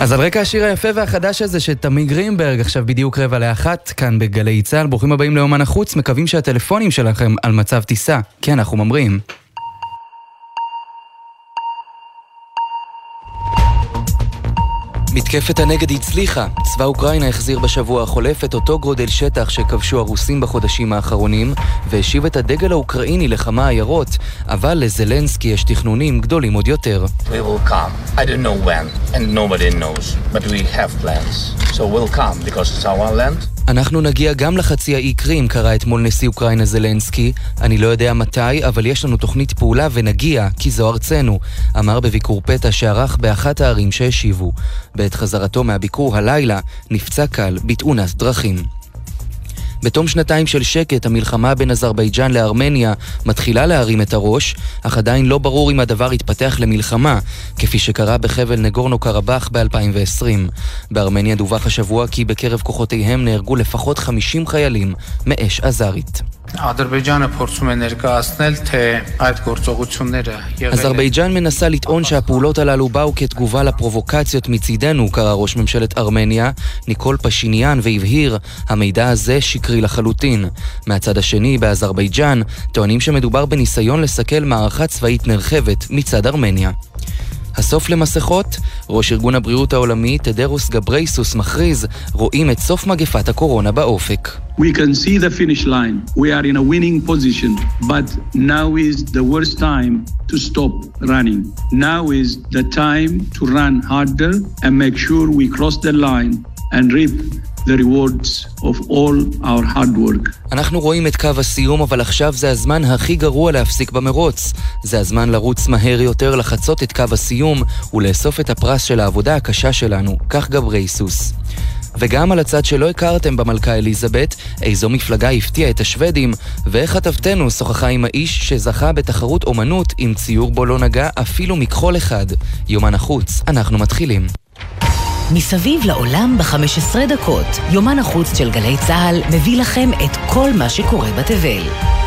אז על רקע השיר היפה והחדש הזה של תמי גרינברג, עכשיו בדיוק רבע לאחת, כאן בגלי צה"ל, ברוכים הבאים לאומן החוץ, מקווים שהטלפונים שלכם על מצב טיסה. כן, אנחנו ממריאים. מתקפת הנגד הצליחה. צבא אוקראינה החזיר בשבוע החולף את אותו גודל שטח שכבשו הרוסים בחודשים האחרונים, והשיב את הדגל האוקראיני לכמה עיירות, אבל לזלנסקי יש תכנונים גדולים עוד יותר. When, plans. So we'll come because it's our land. אנחנו נגיע גם לחצי האי קרים, קרא אתמול נשיא אוקראינה זלנסקי. אני לא יודע מתי, אבל יש לנו תוכנית פעולה ונגיע, כי זו ארצנו, אמר בביקור פתע שערך באחת הערים שהשיבו. בעת חזרתו מהביקור הלילה, נפצע קל בתאונת דרכים. בתום שנתיים של שקט, המלחמה בין אזרבייג'אן לארמניה מתחילה להרים את הראש, אך עדיין לא ברור אם הדבר יתפתח למלחמה, כפי שקרה בחבל נגורנו קרבאח ב-2020. בארמניה דווח השבוע כי בקרב כוחותיהם נהרגו לפחות 50 חיילים מאש עזרית. Ադրբեջանը փորձում է ներկայացնել, թե այդ գործողությունները אזרבייג'אן מנסה לטעון שהפעולות הללו באו כתגובה לפרובוקציות מצידנו, קרא ראש ממשלת ארמניה, ניקול פשיניאן, והבהיר, המידע הזה שקרי לחלוטין. מהצד השני, באזרבייג'אן, טוענים שמדובר בניסיון לסכל מערכה צבאית נרחבת מצד ארמניה. הסוף למסכות? ראש ארגון הבריאות העולמי, תדרוס גברייסוס, מכריז, רואים את סוף מגפת הקורונה באופק. We can see the finish line. We are in a winning position, but now is the worst time to stop running. Now is the time to run harder and make sure we cross the line and reap אנחנו רואים את קו הסיום, אבל עכשיו זה הזמן הכי גרוע להפסיק במרוץ. זה הזמן לרוץ מהר יותר, לחצות את קו הסיום ולאסוף את הפרס של העבודה הקשה שלנו. כך גברייסוס. וגם על הצד שלא הכרתם במלכה אליזבת, איזו מפלגה הפתיעה את השוודים, ואיך כתבתנו שוחחה עם האיש שזכה בתחרות אומנות עם ציור בו לא נגע אפילו מכחול אחד. יומן החוץ, אנחנו מתחילים. מסביב לעולם ב-15 דקות, יומן החוץ של גלי צה"ל מביא לכם את כל מה שקורה בתבל.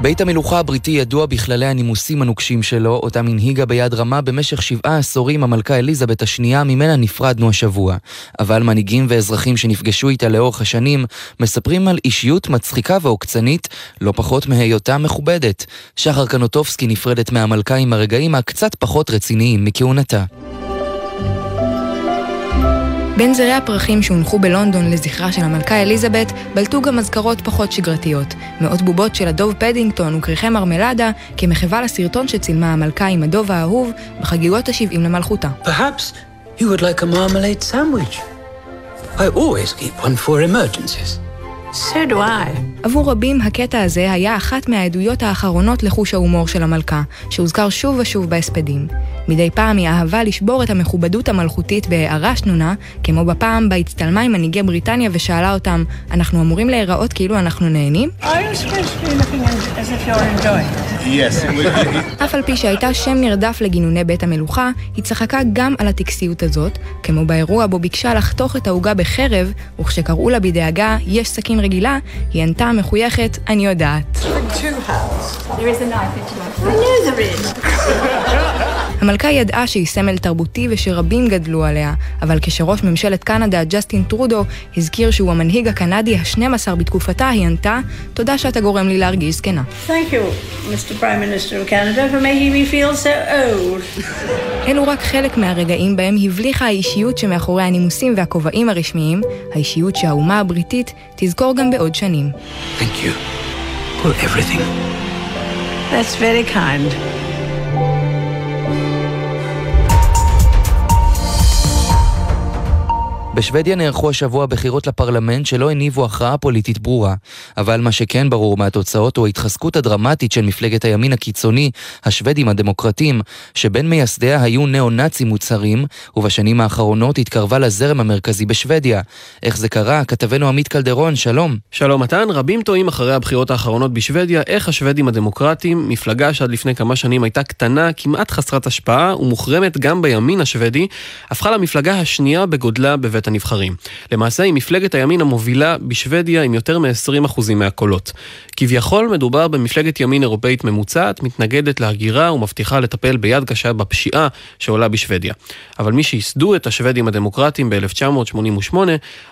בית המלוכה הבריטי ידוע בכללי הנימוסים הנוקשים שלו, אותם הנהיגה ביד רמה במשך שבעה עשורים המלכה אליזבת השנייה, ממנה נפרדנו השבוע. אבל מנהיגים ואזרחים שנפגשו איתה לאורך השנים, מספרים על אישיות מצחיקה ועוקצנית, לא פחות מהיותה מכובדת. שחר קנוטובסקי נפרדת מהמלכה עם הרגעים הקצת פחות רציניים מכהונתה. בין זרי הפרחים שהונחו בלונדון לזכרה של המלכה אליזבת, בלטו גם אזכרות פחות שגרתיות. מאות בובות של הדוב פדינגטון וכריכי מרמלדה, כמחווה לסרטון שצילמה המלכה עם הדוב האהוב בחגיגות ה-70 למלכותה. Perhaps you would like a marmalade sandwich. I always keep one for emergencies. So do I. עבור רבים הקטע הזה היה אחת מהעדויות האחרונות לחוש ההומור של המלכה, שהוזכר שוב ושוב בהספדים. מדי פעם היא אהבה לשבור את המכובדות המלכותית בהערה שנונה, כמו בפעם בה הצטלמה עם מנהיגי בריטניה ושאלה אותם, אנחנו אמורים להיראות כאילו אנחנו נהנים? אף על פי שהייתה שם נרדף לגינוני בית המלוכה, היא צחקה גם על הטקסיות הזאת, כמו באירוע בו ביקשה לחתוך את העוגה בחרב, וכשקראו לה בדאגה, יש סכין רגילה, היא ענתה מחויכת, אני יודעת. המלכה ידעה שהיא סמל תרבותי ושרבים גדלו עליה, אבל כשראש ממשלת קנדה, ג'סטין טרודו, הזכיר שהוא המנהיג הקנדי ה-12 בתקופתה, היא ענתה, תודה שאתה גורם לי להרגיש זקנה. אלו רק חלק מהרגעים בהם הבליחה האישיות שמאחורי הנימוסים והכובעים הרשמיים, האישיות שהאומה הבריטית תזכור גם בעוד שנים. Thank you for everything. That's very kind. בשוודיה נערכו השבוע בחירות לפרלמנט שלא הניבו הכרעה פוליטית ברורה. אבל מה שכן ברור מהתוצאות הוא ההתחזקות הדרמטית של מפלגת הימין הקיצוני, השוודים הדמוקרטים, שבין מייסדיה היו ניאו-נאצים מוצהרים, ובשנים האחרונות התקרבה לזרם המרכזי בשוודיה. איך זה קרה? כתבנו עמית קלדרון, שלום. שלום מתן, רבים טועים אחרי הבחירות האחרונות בשוודיה, איך השוודים הדמוקרטים, מפלגה שעד לפני כמה שנים הייתה קטנה, כמעט חסרת השפעה, ומוחרמת גם בימין השוודי, הפכה למפלגה השנייה בגודלה בבית הנבחרים. למעשה היא מפלגת הימין המובילה בשוודיה עם יותר מ-20% מהקולות. כביכול מדובר במפלגת ימין אירופאית ממוצעת, מתנגדת להגירה ומבטיחה לטפל ביד קשה בפשיעה שעולה בשוודיה. אבל מי שייסדו את השוודים הדמוקרטיים ב-1988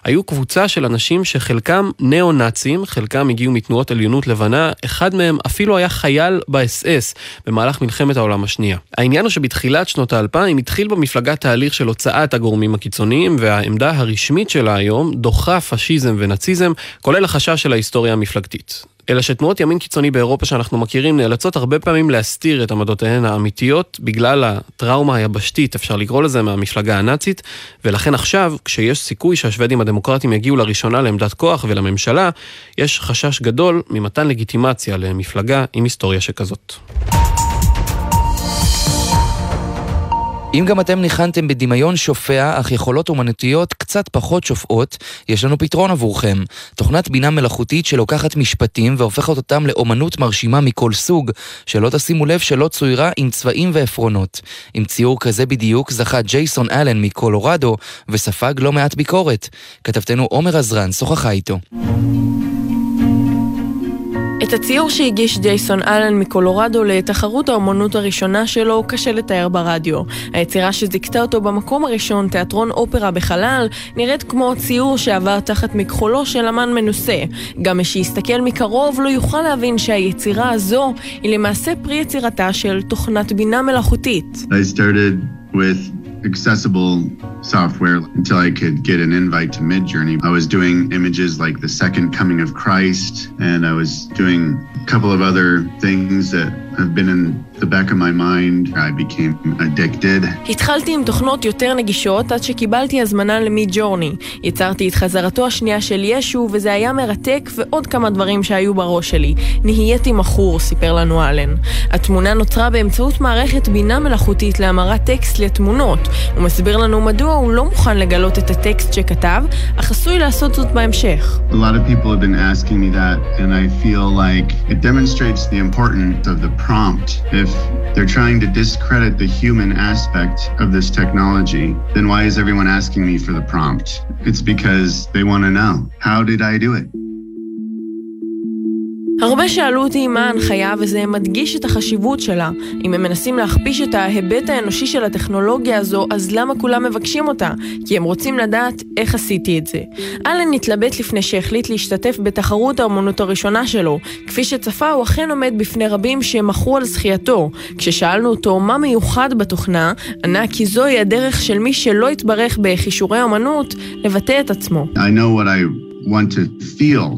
היו קבוצה של אנשים שחלקם ניאו-נאצים, חלקם הגיעו מתנועות עליונות לבנה, אחד מהם אפילו היה חייל באס-אס במהלך מלחמת העולם השנייה. העניין הוא שבתחילת שנות האלפיים התחיל במפלגה תהליך של הוצאת הגורמים הקיצוניים, והעמדה הרשמית שלה היום דוחה פשיזם ונאציזם, כולל החשש של ההיסטוריה המפלגתית. אלא שתנועות ימין קיצוני באירופה שאנחנו מכירים נאלצות הרבה פעמים להסתיר את עמדותיהן האמיתיות בגלל הטראומה היבשתית, אפשר לקרוא לזה, מהמפלגה הנאצית, ולכן עכשיו, כשיש סיכוי שהשוודים הדמוקרטיים יגיעו לראשונה לעמדת כוח ולממשלה, יש חשש גדול ממתן לגיטימציה למפלגה עם היסטוריה שכזאת. אם גם אתם ניחנתם בדמיון שופע, אך יכולות אומנותיות קצת פחות שופעות, יש לנו פתרון עבורכם. תוכנת בינה מלאכותית שלוקחת משפטים והופכת אותם לאומנות מרשימה מכל סוג, שלא תשימו לב שלא צוירה עם צבעים ועפרונות. עם ציור כזה בדיוק זכה ג'ייסון אלן מקולורדו, וספג לא מעט ביקורת. כתבתנו עומר עזרן שוחחה איתו. את הציור שהגיש ג'ייסון אלן מקולורדו לתחרות האומנות הראשונה שלו קשה לתאר ברדיו. היצירה שזיכתה אותו במקום הראשון, תיאטרון אופרה בחלל, נראית כמו ציור שעבר תחת מכחולו של אמן מנוסה. גם מי שיסתכל מקרוב לא יוכל להבין שהיצירה הזו היא למעשה פרי יצירתה של תוכנת בינה מלאכותית. I started with accessible software until I could get an invite to Midjourney. I was doing images like the second coming of Christ, and I was doing a couple of other things that have been in the back of my mind. I became addicted. התחלתי עם תוכנות יותר נגישות עד שקיבלתי הזמנה למיד ג'ורני. יצרתי את חזרתו השנייה של ישו, וזה היה מרתק ועוד כמה דברים שהיו בראש שלי. נהייתי מכור, סיפר לנו אלן. התמונה נוצרה באמצעות מערכת בינה מלאכותית להמרת טקסט לתמונות. הוא מסביר לנו מדוע הוא לא מוכן לגלות את הטקסט שכתב, אך עשוי לעשות זאת בהמשך. A lot of people have been asking me that, and I feel like it demonstrates the importance of the prompt. If they're trying to discredit the human aspect of this technology, then why is everyone asking me for the prompt? It's because they want to know how did I do it? הרבה שאלו אותי מה ההנחיה וזה מדגיש את החשיבות שלה. אם הם מנסים להכפיש את ההיבט האנושי של הטכנולוגיה הזו, אז למה כולם מבקשים אותה? כי הם רוצים לדעת איך עשיתי את זה. אלן התלבט לפני שהחליט להשתתף בתחרות האמנות הראשונה שלו. כפי שצפה, הוא אכן עומד בפני רבים שמחו על זכייתו. כששאלנו אותו מה מיוחד בתוכנה, ענה כי זוהי הדרך של מי שלא התברך בכישורי אמנות לבטא את עצמו. I know what I want to feel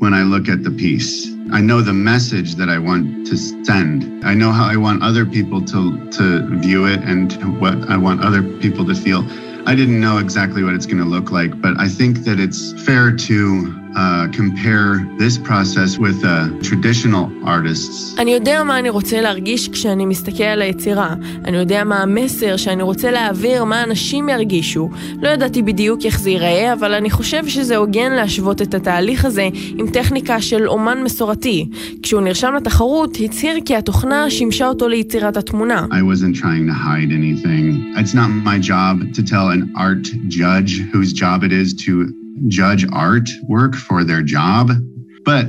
when I look at the piece. I know the message that I want to send. I know how I want other people to, to view it and what I want other people to feel. I didn't know exactly what it's going to look like, but I think that it's fair to uh, compare this process with uh, traditional artists. אני יודע מה אני רוצה להרגיש כשאני מסתכל על היצירה. אני יודע מה המסר שאני רוצה להעביר, מה אנשים ירגישו. לא ידעתי בדיוק איך זה ייראה, אבל אני חושב שזה הוגן להשוות את התהליך הזה עם טכניקה של אומן מסורתי. כשהוא נרשם לתחרות, הצהיר כי התוכנה שימשה אותו ליצירת התמונה. I wasn't trying to hide anything. It's not my job to tell an art judge whose job it is to judge artwork for their job. But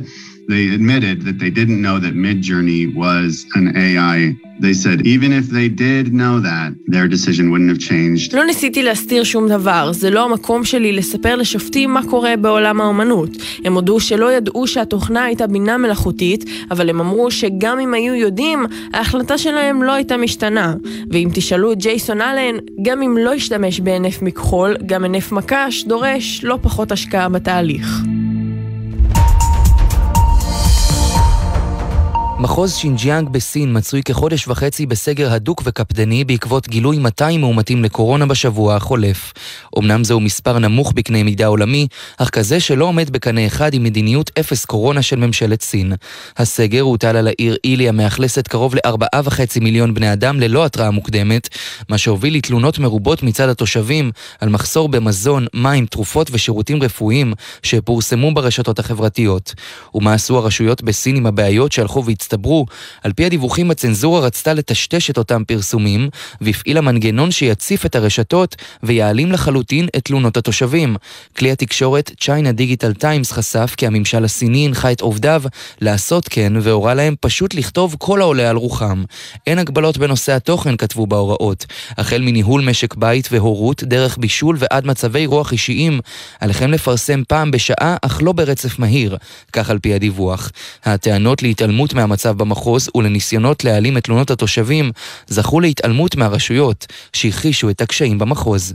they admitted that they didn't know that Midjourney was an AI. They said even if they did know that, their decision wouldn't have changed. לא ניסיתי להסתיר שום דבר, זה לא המקום שלי לספר לשופטים מה קורה בעולם האומנות. הם הודו שלא ידעו שהתוכנה הייתה בינה מלאכותית, אבל הם אמרו שגם אם היו יודעים, ההחלטה שלהם לא הייתה משתנה. ואם תשאלו את ג'ייסון אלן, גם אם לא ישתמש בהינף מכחול, גם הינף מקש דורש לא פחות השקעה בתהליך. מחוז שינג'יאנג בסין מצוי כחודש וחצי בסגר הדוק וקפדני בעקבות גילוי 200 מאומתים לקורונה בשבוע החולף. אמנם זהו מספר נמוך בקנה מידה עולמי, אך כזה שלא עומד בקנה אחד עם מדיניות אפס קורונה של ממשלת סין. הסגר הוטל על העיר אילי המאכלסת קרוב ל-4.5 מיליון בני אדם ללא התראה מוקדמת, מה שהוביל לתלונות מרובות מצד התושבים על מחסור במזון, מים, תרופות ושירותים רפואיים שפורסמו ברשתות החברתיות. ומה עשו הרשויות בסין עם הבעיות שהלכו והצטרפו שהצטברו. על פי הדיווחים, הצנזורה רצתה לטשטש את אותם פרסומים, והפעילה מנגנון שיציף את הרשתות ויעלים לחלוטין את תלונות התושבים. כלי התקשורת China Digital Times חשף כי הממשל הסיני הנחה את עובדיו לעשות כן, והורה להם פשוט לכתוב כל העולה על רוחם. אין הגבלות בנושא התוכן, כתבו בהוראות. החל מניהול משק בית והורות, דרך בישול ועד מצבי רוח אישיים, עליכם לפרסם פעם בשעה, אך לא ברצף מהיר, כך על פי הדיווח. הטענות להתעלמות מהמצב במחוז ולניסיונות להעלים את תלונות התושבים זכו להתעלמות מהרשויות, שהכחישו את הקשיים במחוז.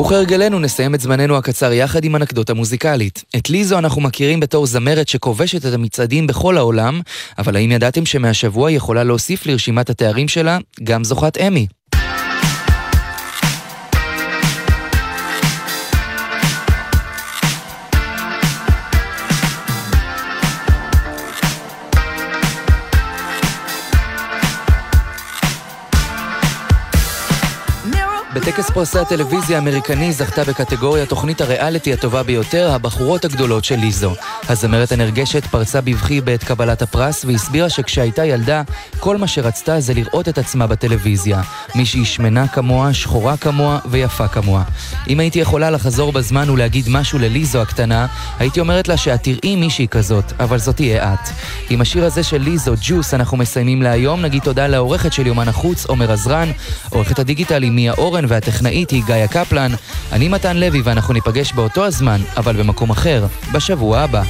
וכהרגלנו נסיים את זמננו הקצר יחד עם אנקדוטה מוזיקלית. את ליזו אנחנו מכירים בתור זמרת שכובשת את המצעדים בכל העולם, אבל האם ידעתם שמהשבוע יכולה להוסיף לרשימת התארים שלה גם זוכת אמי? בטקס פרסי הטלוויזיה האמריקני זכתה בקטגוריה תוכנית הריאליטי הטובה ביותר, הבחורות הגדולות של ליזו. הזמרת הנרגשת פרצה בבכי בעת קבלת הפרס והסבירה שכשהייתה ילדה, כל מה שרצתה זה לראות את עצמה בטלוויזיה. מישהי שמנה כמוה, שחורה כמוה ויפה כמוה. אם הייתי יכולה לחזור בזמן ולהגיד משהו לליזו הקטנה, הייתי אומרת לה שאת תראי מישהי כזאת, אבל זאת תהיה את. עם השיר הזה של ליזו, ג'וס, אנחנו מסיימים להיום. נגיד תודה לעורכת של יומן החוץ, עומר עזרן, עורכת הדיגיטל היא מיה אורן והטכנאית היא גיא קפלן. אני מתן לוי ואנחנו ניפגש באותו הזמן, אבל במקום אחר, בשבוע הבא.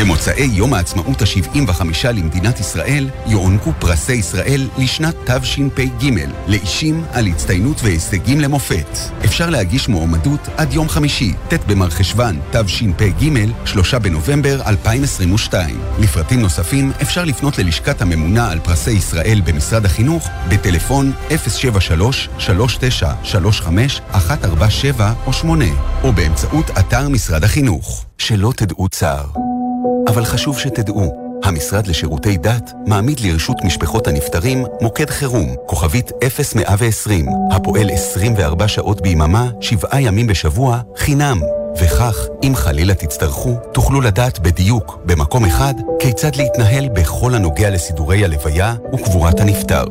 במוצאי יום העצמאות ה-75 למדינת ישראל יוענקו פרסי ישראל לשנת תשפ"ג לאישים על הצטיינות והישגים למופת. אפשר להגיש מועמדות עד יום חמישי, ט' במרחשוון תשפ"ג, 3 בנובמבר 2022. לפרטים נוספים אפשר לפנות ללשכת הממונה על פרסי ישראל במשרד החינוך בטלפון 073-3935-147 או 8 או באמצעות אתר משרד החינוך. שלא תדעו צער. אבל חשוב שתדעו, המשרד לשירותי דת מעמיד לרשות משפחות הנפטרים מוקד חירום, כוכבית 0120, הפועל 24 שעות ביממה, שבעה ימים בשבוע, חינם. וכך, אם חלילה תצטרכו, תוכלו לדעת בדיוק, במקום אחד, כיצד להתנהל בכל הנוגע לסידורי הלוויה וקבורת הנפטר.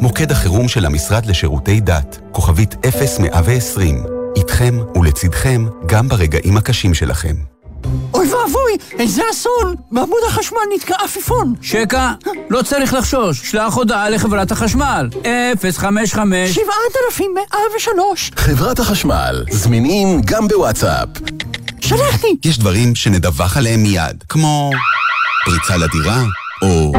מוקד החירום של המשרד לשירותי דת, כוכבית 0120, איתכם ולצידכם גם ברגעים הקשים שלכם. ואבוי, איזה אסון! בעמוד החשמל נתקע עפיפון. שקע, לא צריך לחשוש, שלח הודעה לחברת החשמל. 055 7103 חברת החשמל, זמינים גם בוואטסאפ. שלחתי! יש דברים שנדווח עליהם מיד, כמו פריצה לדירה, או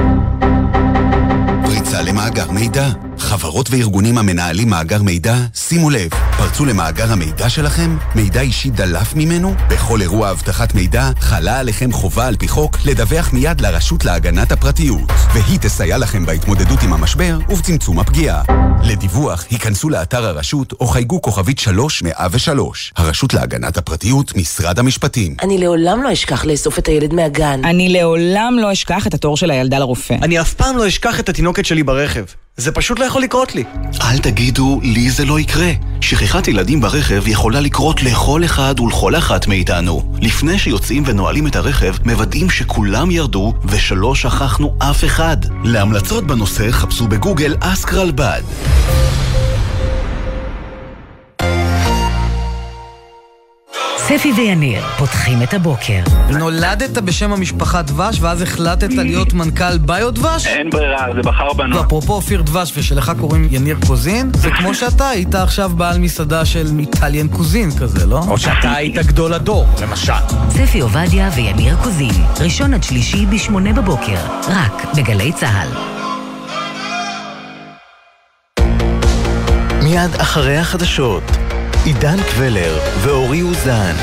פריצה למאגר מידע. חברות וארגונים המנהלים מאגר מידע, שימו לב, פרצו למאגר המידע שלכם? מידע אישי דלף ממנו? בכל אירוע אבטחת מידע חלה עליכם חובה על פי חוק לדווח מיד לרשות להגנת הפרטיות, והיא תסייע לכם בהתמודדות עם המשבר ובצמצום הפגיעה. לדיווח, היכנסו לאתר הרשות או חייגו כוכבית 3103. הרשות להגנת הפרטיות, משרד המשפטים. אני לעולם לא אשכח לאסוף את הילד מהגן. אני לעולם לא אשכח את התור של הילדה לרופא. אני אף פעם לא אשכח את התינוקת שלי ברכב. זה פשוט לא יכול לקרות לי. אל תגידו, לי זה לא יקרה. שכחת ילדים ברכב יכולה לקרות לכל אחד ולכל אחת מאיתנו. לפני שיוצאים ונועלים את הרכב, מוודאים שכולם ירדו ושלא שכחנו אף אחד. להמלצות בנושא חפשו בגוגל אסק רלב"ד. ספי ויניר פותחים את הבוקר. נולדת בשם המשפחה דבש, ואז החלטת להיות מנכ"ל ביו דבש? אין ברירה, זה בחר בנו. ואפרופו אופיר דבש, ושלך קוראים יניר קוזין, זה כמו שאתה היית עכשיו בעל מסעדה של איטליאן קוזין כזה, לא? או שאתה היית גדול הדור, למשל. ספי עובדיה ויניר קוזין, ראשון עד שלישי בשמונה בבוקר, רק בגלי צה"ל. מיד אחרי החדשות, עידן קבלר ואורי אוזן.